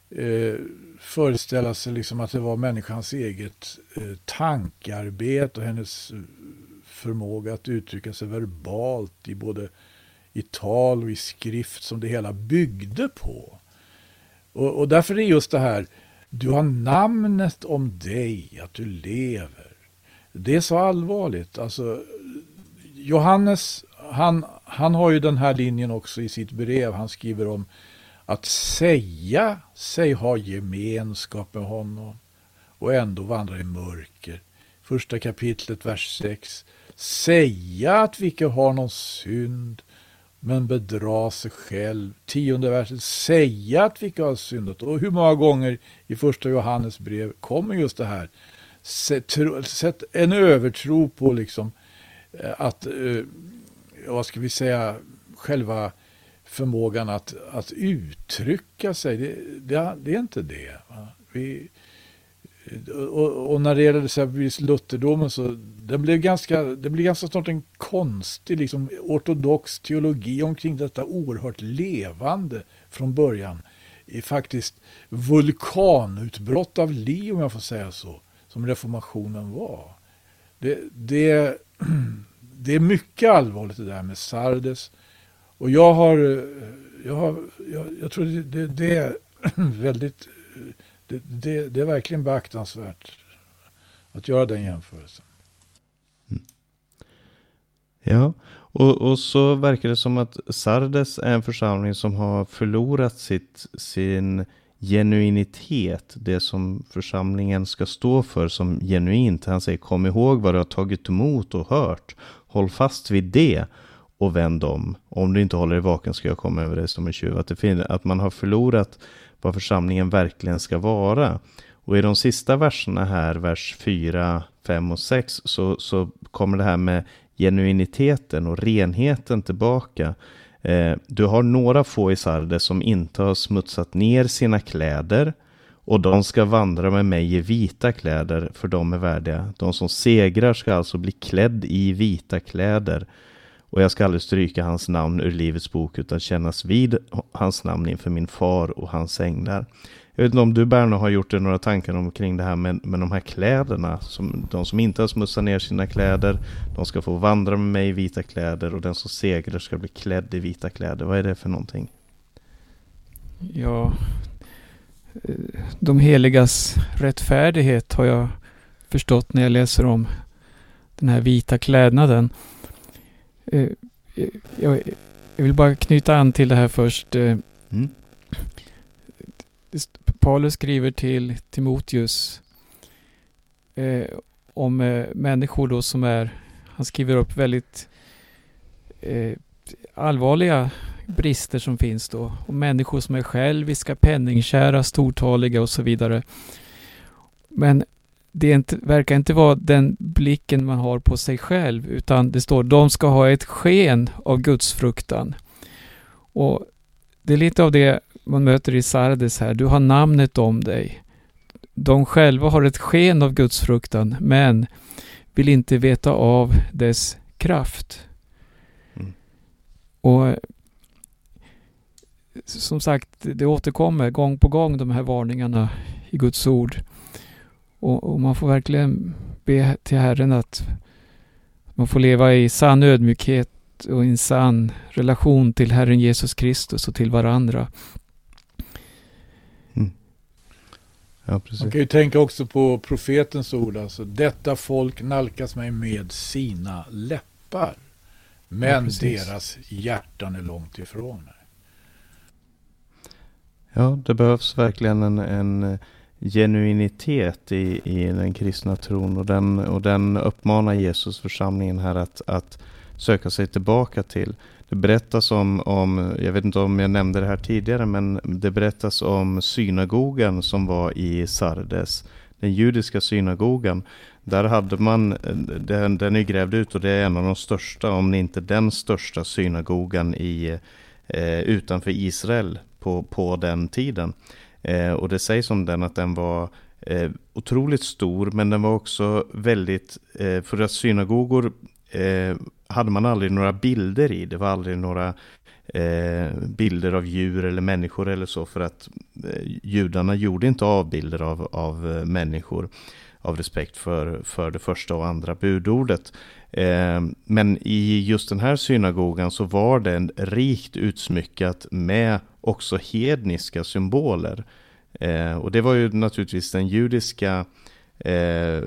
eh, föreställa sig liksom att det var människans eget eh, tankarbete och hennes eh, förmåga att uttrycka sig verbalt i både i tal och i skrift som det hela byggde på. Och, och därför är just det här, du har namnet om dig, att du lever. Det är så allvarligt. Alltså, Johannes, han, han har ju den här linjen också i sitt brev. Han skriver om att säga sig ha gemenskap med honom och ändå vandra i mörker. Första kapitlet, vers 6. Säga att vi icke har någon synd men bedra sig själv. Tionde verset, säga att vi inte har syndat. Och hur många gånger i första Johannes brev kommer just det här. Sätt en övertro på liksom eh, att, eh, vad ska vi säga, själva förmågan att, att uttrycka sig. Det, det, det är inte det. Vi, och, och, när det gäller exempelvis lutherdomen så den blev ganska, det blev ganska snart en konstig liksom, ortodox teologi omkring detta oerhört levande från början. I faktiskt vulkanutbrott av liv om jag får säga så, som reformationen var. Det, det, det är mycket allvarligt det där med Sardes. Och jag har, jag, har, jag, jag tror det, det, det är väldigt det, det, det, är verkligen beaktansvärt att göra den jämförelsen. Mm. Ja, och, och så verkar det som att Sardes är en församling som har förlorat sitt, sin genuinitet, det som församlingen ska stå för som genuint. Han säger kom ihåg vad du har tagit emot och hört. Håll fast vid det och vänd om. Om du inte håller dig vaken ska jag komma över dig som en tjuv. Att, det, att man har förlorat vad församlingen verkligen ska vara. Och i de sista verserna här, vers 4, 5 och 6, så, så kommer det här med genuiniteten och renheten tillbaka. Eh, du har några få i Sardes som inte har smutsat ner sina kläder och de ska vandra med mig i vita kläder, för de är värdiga. De som segrar ska alltså bli klädd i vita kläder och jag ska aldrig stryka hans namn ur livets bok utan kännas vid hans namn inför min far och hans änglar. Jag vet inte om du Berno har gjort dig några tankar omkring det här med, med de här kläderna. Som, de som inte har smutsat ner sina kläder, de ska få vandra med mig i vita kläder och den som segrar ska bli klädd i vita kläder. Vad är det för någonting? Ja, de heligas rättfärdighet har jag förstått när jag läser om den här vita klädnaden. Eh, eh, jag vill bara knyta an till det här först. Mm. Paulus skriver till Timoteus eh, om eh, människor då som är, han skriver upp väldigt eh, allvarliga brister som finns då. Och människor som är själviska, penningkära, stortaliga och så vidare. Men det inte, verkar inte vara den blicken man har på sig själv utan det står de ska ha ett sken av gudsfruktan. Och det är lite av det man möter i Sardes här. Du har namnet om dig. De själva har ett sken av gudsfruktan men vill inte veta av dess kraft. Mm. Och som sagt, det återkommer gång på gång de här varningarna i Guds ord. Och, och, man får verkligen be till Herren att man får leva i sann ödmjukhet och i en sann relation till Herren Jesus Kristus och till varandra. Mm. Ja, precis. Man kan ju tänka också på profetens ord, alltså detta folk nalkas mig med sina läppar. Men ja, deras hjärtan är långt ifrån mig. Ja, det behövs verkligen en, en genuinitet i, i den kristna tron och den, och den uppmanar Jesus församlingen här att, att söka sig tillbaka till. Det berättas om, om, jag vet inte om jag nämnde det här tidigare, men det berättas om synagogan som var i Sardes. Den judiska synagogan. Där hade man, den, den är grävd ut och det är en av de största, om inte den största synagogan i, eh, utanför Israel på, på den tiden. Eh, och det sägs om den att den var eh, otroligt stor, men den var också väldigt, eh, för att synagogor eh, hade man aldrig några bilder i. Det var aldrig några eh, bilder av djur eller människor eller så, för att eh, judarna gjorde inte avbilder av, av eh, människor av respekt för, för det första och andra budordet. Eh, men i just den här synagogan så var den rikt utsmyckat med också hedniska symboler. Eh, och det var ju naturligtvis den judiska eh,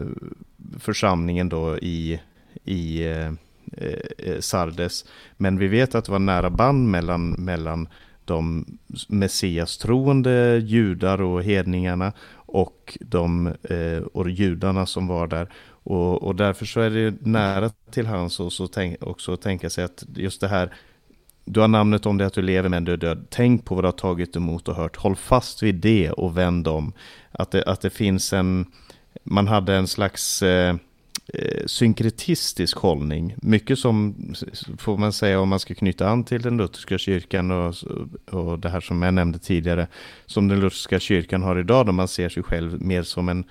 församlingen då i, i eh, eh Sardes. Men vi vet att det var nära band mellan, mellan de messias-troende judar och hedningarna och de eh, och judarna som var där. Och, och därför så är det nära till hans och så tänk, också att tänka sig att just det här du har namnet om det att du lever men du är död. Tänk på vad du har tagit emot och hört. Håll fast vid det och vänd om. Att det, att det finns en... Man hade en slags eh, eh, synkretistisk hållning. Mycket som, får man säga om man ska knyta an till den lutherska kyrkan och, och det här som jag nämnde tidigare, som den lutherska kyrkan har idag, då man ser sig själv mer som en,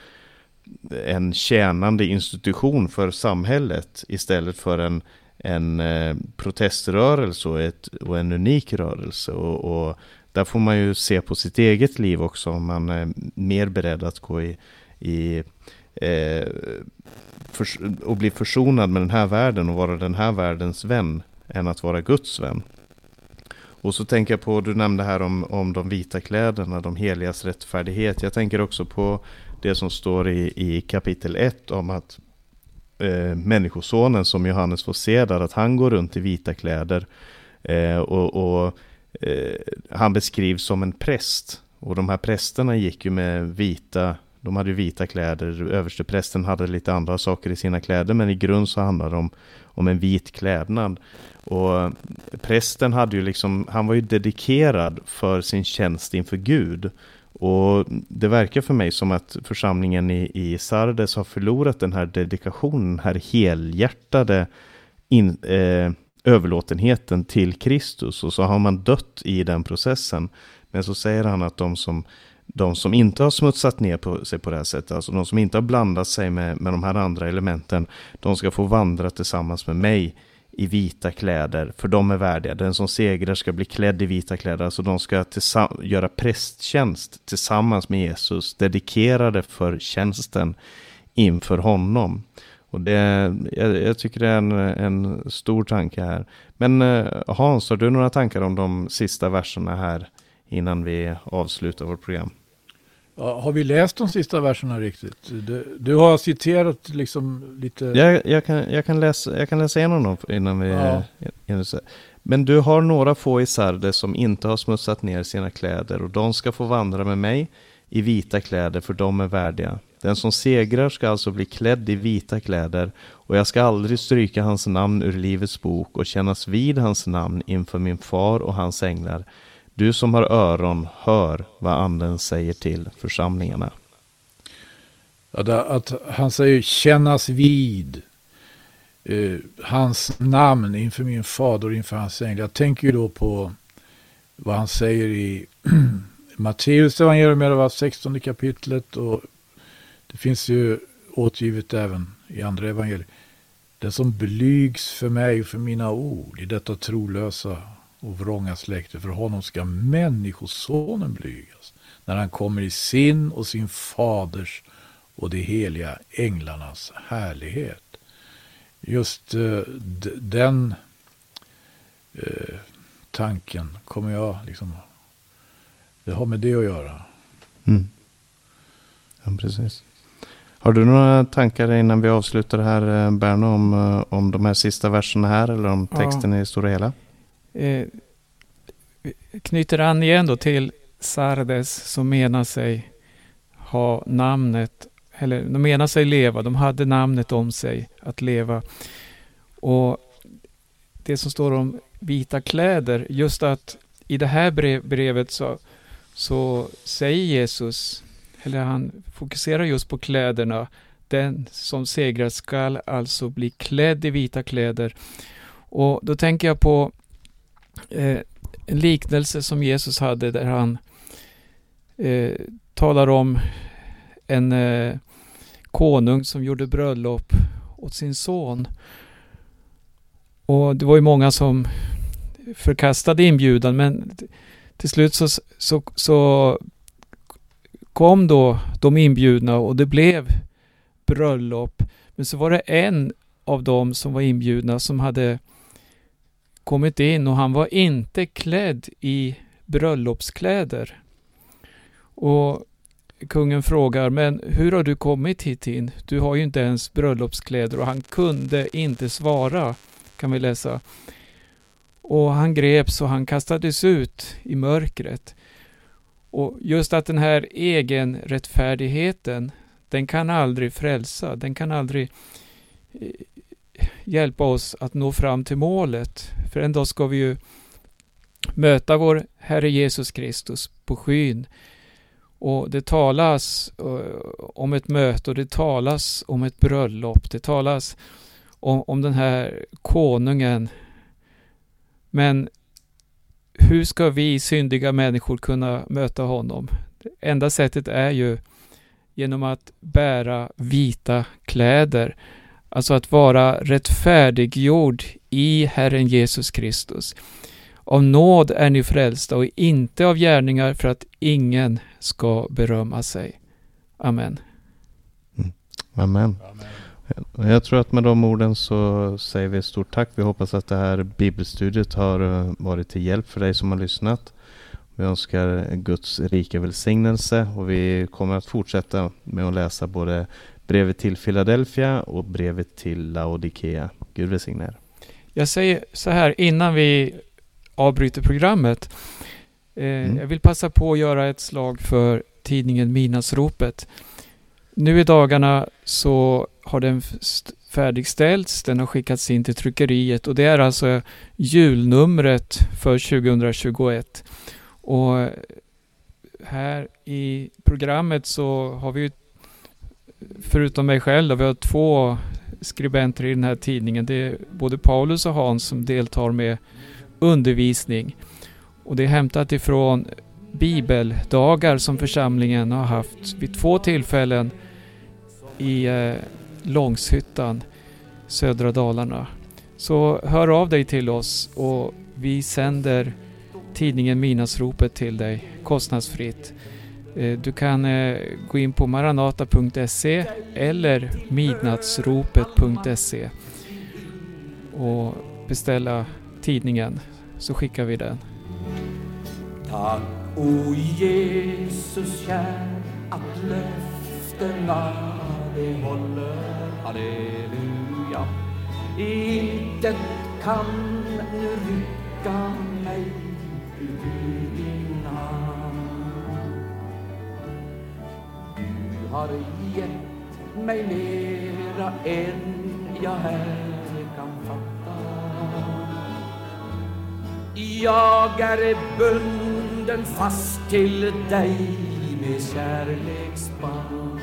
en tjänande institution för samhället istället för en, en eh, proteströrelse och, ett, och en unik rörelse. Och, och, där får man ju se på sitt eget liv också om man är mer beredd att gå i, i eh, för, och bli försonad med den här världen och vara den här världens vän än att vara Guds vän. Och så tänker jag på, du nämnde här om, om de vita kläderna, de heligas rättfärdighet. Jag tänker också på det som står i, i kapitel 1 om att eh, Människosonen som Johannes får se där, att han går runt i vita kläder. Eh, och, och eh, han beskrivs som en präst. Och de här prästerna gick ju med vita de hade ju vita kläder, översteprästen hade lite andra saker i sina kläder, men i grund så handlade det om, om en vit klädnad. Och prästen hade ju liksom, han var ju dedikerad för sin tjänst inför Gud. Och det verkar för mig som att församlingen i, i Sardes har förlorat den här dedikationen, den här helhjärtade in, eh, överlåtenheten till Kristus. Och så har man dött i den processen. Men så säger han att de som de som inte har smutsat ner på sig på det här sättet, alltså de som inte har blandat sig med, med de här andra elementen, de ska få vandra tillsammans med mig i vita kläder, för de är värdiga. Den som segrar ska bli klädd i vita kläder, alltså de ska göra prästtjänst tillsammans med Jesus, dedikerade för tjänsten inför honom. Och det, jag, jag tycker det är en, en, stor tanke här. Men eh, Hans, har du några tankar om de sista verserna här innan vi avslutar vårt program. Ja, har vi läst de sista verserna riktigt? Du, du har citerat liksom lite... Jag, jag, kan, jag, kan läsa, jag kan läsa igenom dem innan vi... Ja. Innan, men du har några få i Sardes som inte har smutsat ner sina kläder och de ska få vandra med mig i vita kläder för de är värdiga. Den som segrar ska alltså bli klädd i vita kläder och jag ska aldrig stryka hans namn ur livets bok och kännas vid hans namn inför min far och hans änglar. Du som har öron, hör vad anden säger till församlingarna. Ja, det, att han säger kännas vid eh, hans namn inför min fader och inför hans änglar. Jag tänker ju då på vad han säger i Matteus evangelium, det var 16 kapitlet och det finns ju återgivet även i andra evangelier. Den som blygs för mig och för mina ord i detta trolösa och vrånga släkte, för honom ska människosonen blygas när han kommer i sin och sin faders och de heliga änglarnas härlighet. Just uh, den uh, tanken kommer jag liksom, det har med det att göra. Mm. Ja, precis. Har du några tankar innan vi avslutar här, eh, Berno, om, om de här sista verserna här eller om texten ja. i stora hela? Eh, knyter an igen då till Sardes som menar sig ha namnet, eller de menar sig leva, de hade namnet om sig att leva. Och det som står om vita kläder, just att i det här brevet så, så säger Jesus, eller han fokuserar just på kläderna, den som segrar skall alltså bli klädd i vita kläder. Och då tänker jag på eh, en liknelse som Jesus hade där han eh, talar om en eh, konung som gjorde bröllop åt sin son. Och det var ju många som förkastade inbjudan men till slut så, så, så kom då de inbjudna och det blev bröllop. Men så var det en av dem som var inbjudna som hade kommit in och han var inte klädd i bröllopskläder. Och kungen frågar, men hur har du kommit hit in? Du har ju inte ens bröllopskläder och han kunde inte svara, kan vi läsa. Och han greps och han kastades ut i mörkret. Och just att den här egenrättfärdigheten, den kan aldrig frälsa, den kan aldrig eh, hjälpa oss att nå fram till målet. För en dag ska vi ju möta vår Herre Jesus Kristus på skyn. Och det talas eh, om ett möte och det talas om ett bröllop. Det talas om, om den här konungen. Men hur ska vi syndiga människor kunna möta honom? Det enda sättet är ju genom att bära vita kläder. Alltså att vara rättfärdiggjord i Herren Jesus Kristus. Av nåd är ni frälsta och inte av gärningar för att ingen ska berömma sig. Amen. Mm. Amen. Amen. Jag tror att med de orden så säger vi stort tack. Vi hoppas att det här bibelstudiet har eh, varit till hjälp för dig som har lyssnat. Vi önskar Guds rika välsignelse och vi kommer att fortsätta med att läsa både brevet till Philadelphia och brevet till Laodikea. Gud välsigne er. Jag säger så här innan vi avbryter programmet. Eh, mm. Jag vill passa på att göra ett slag för tidningen Midnattsropet. Nu i dagarna så har den färdigställts, den har skickats in till tryckeriet och det är alltså julnumret för 2021. Och här i programmet så har vi förutom mig själv, då, vi har två skribenter i den här tidningen. Det är både Paulus och Hans som deltar med undervisning. Och det är hämtat ifrån bibeldagar som församlingen har haft vid två tillfällen i eh, Långshyttan, södra Dalarna. Så hör av dig till oss och vi sänder tidningen Minasropet till dig kostnadsfritt. Eh, du kan eh, gå in på maranata.se eller midnattsropet.se och beställa tidningen så skickar vi den. Tack O Jesus kär att löftena de håller, halleluja. Intet kan nu rycka mig ur har gett mig mera än jag här kan fatta. Jag är bunden fast till dig med kärleksband.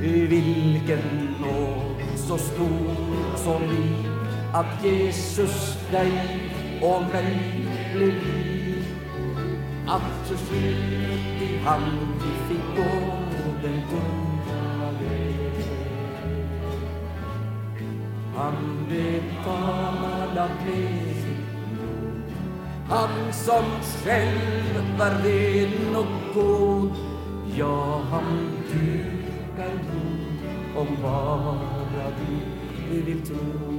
Vilken nåd så stor som lik att Jesus dig och mig blev lik. Att skyldig han vi fick gå den tunga vägen Han betalat med sitt blod. Han som själv var ren och god. Ja, han dukar jord om bara vi vill tro.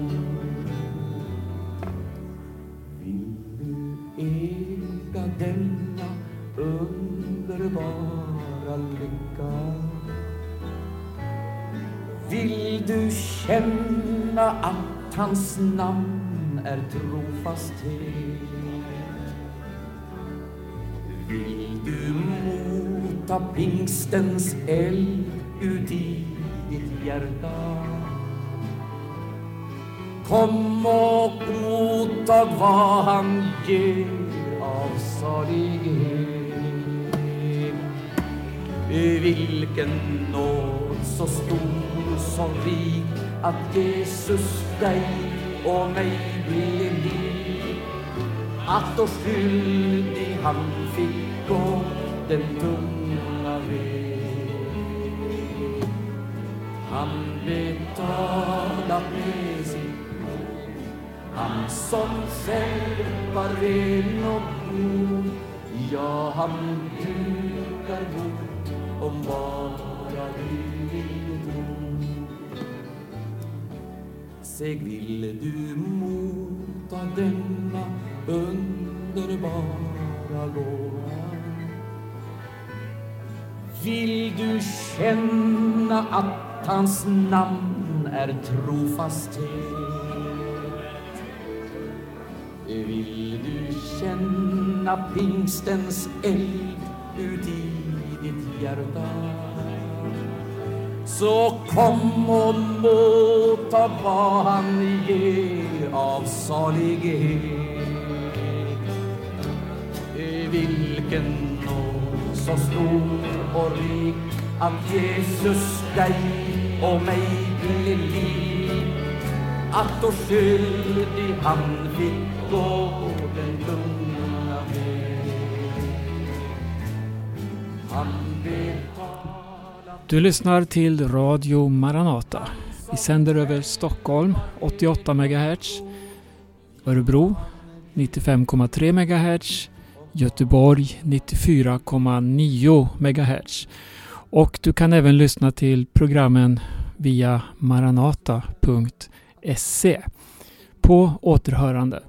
Att hans namn är trofasthet? Vill du mota pingstens eld ut i ditt hjärta? Kom och mottag vad han ger av salighet. Vilken nåd så stor som rik att Jesus dig och mig blev din. Att då skyldig han fick gå den tunga väg. Han betalat med sitt blod. Han som själv var ren och god. Ja, han dukar bort om bara du vill tro. Säg, vill du motta denna underbara gåva? Vill du känna att hans namn är trofasthet? Vill du känna pingstens eld ut i ditt hjärta? Så kom och låta vad han ger av salighet. Vilken nåd så stor och rik att Jesus dig och mig blev lik. Att då skyldig han fick gå den tunga väg. Du lyssnar till Radio Maranata. Vi sänder över Stockholm 88 MHz, Örebro 95,3 MHz, Göteborg 94,9 MHz. Och du kan även lyssna till programmen via maranata.se. På återhörande.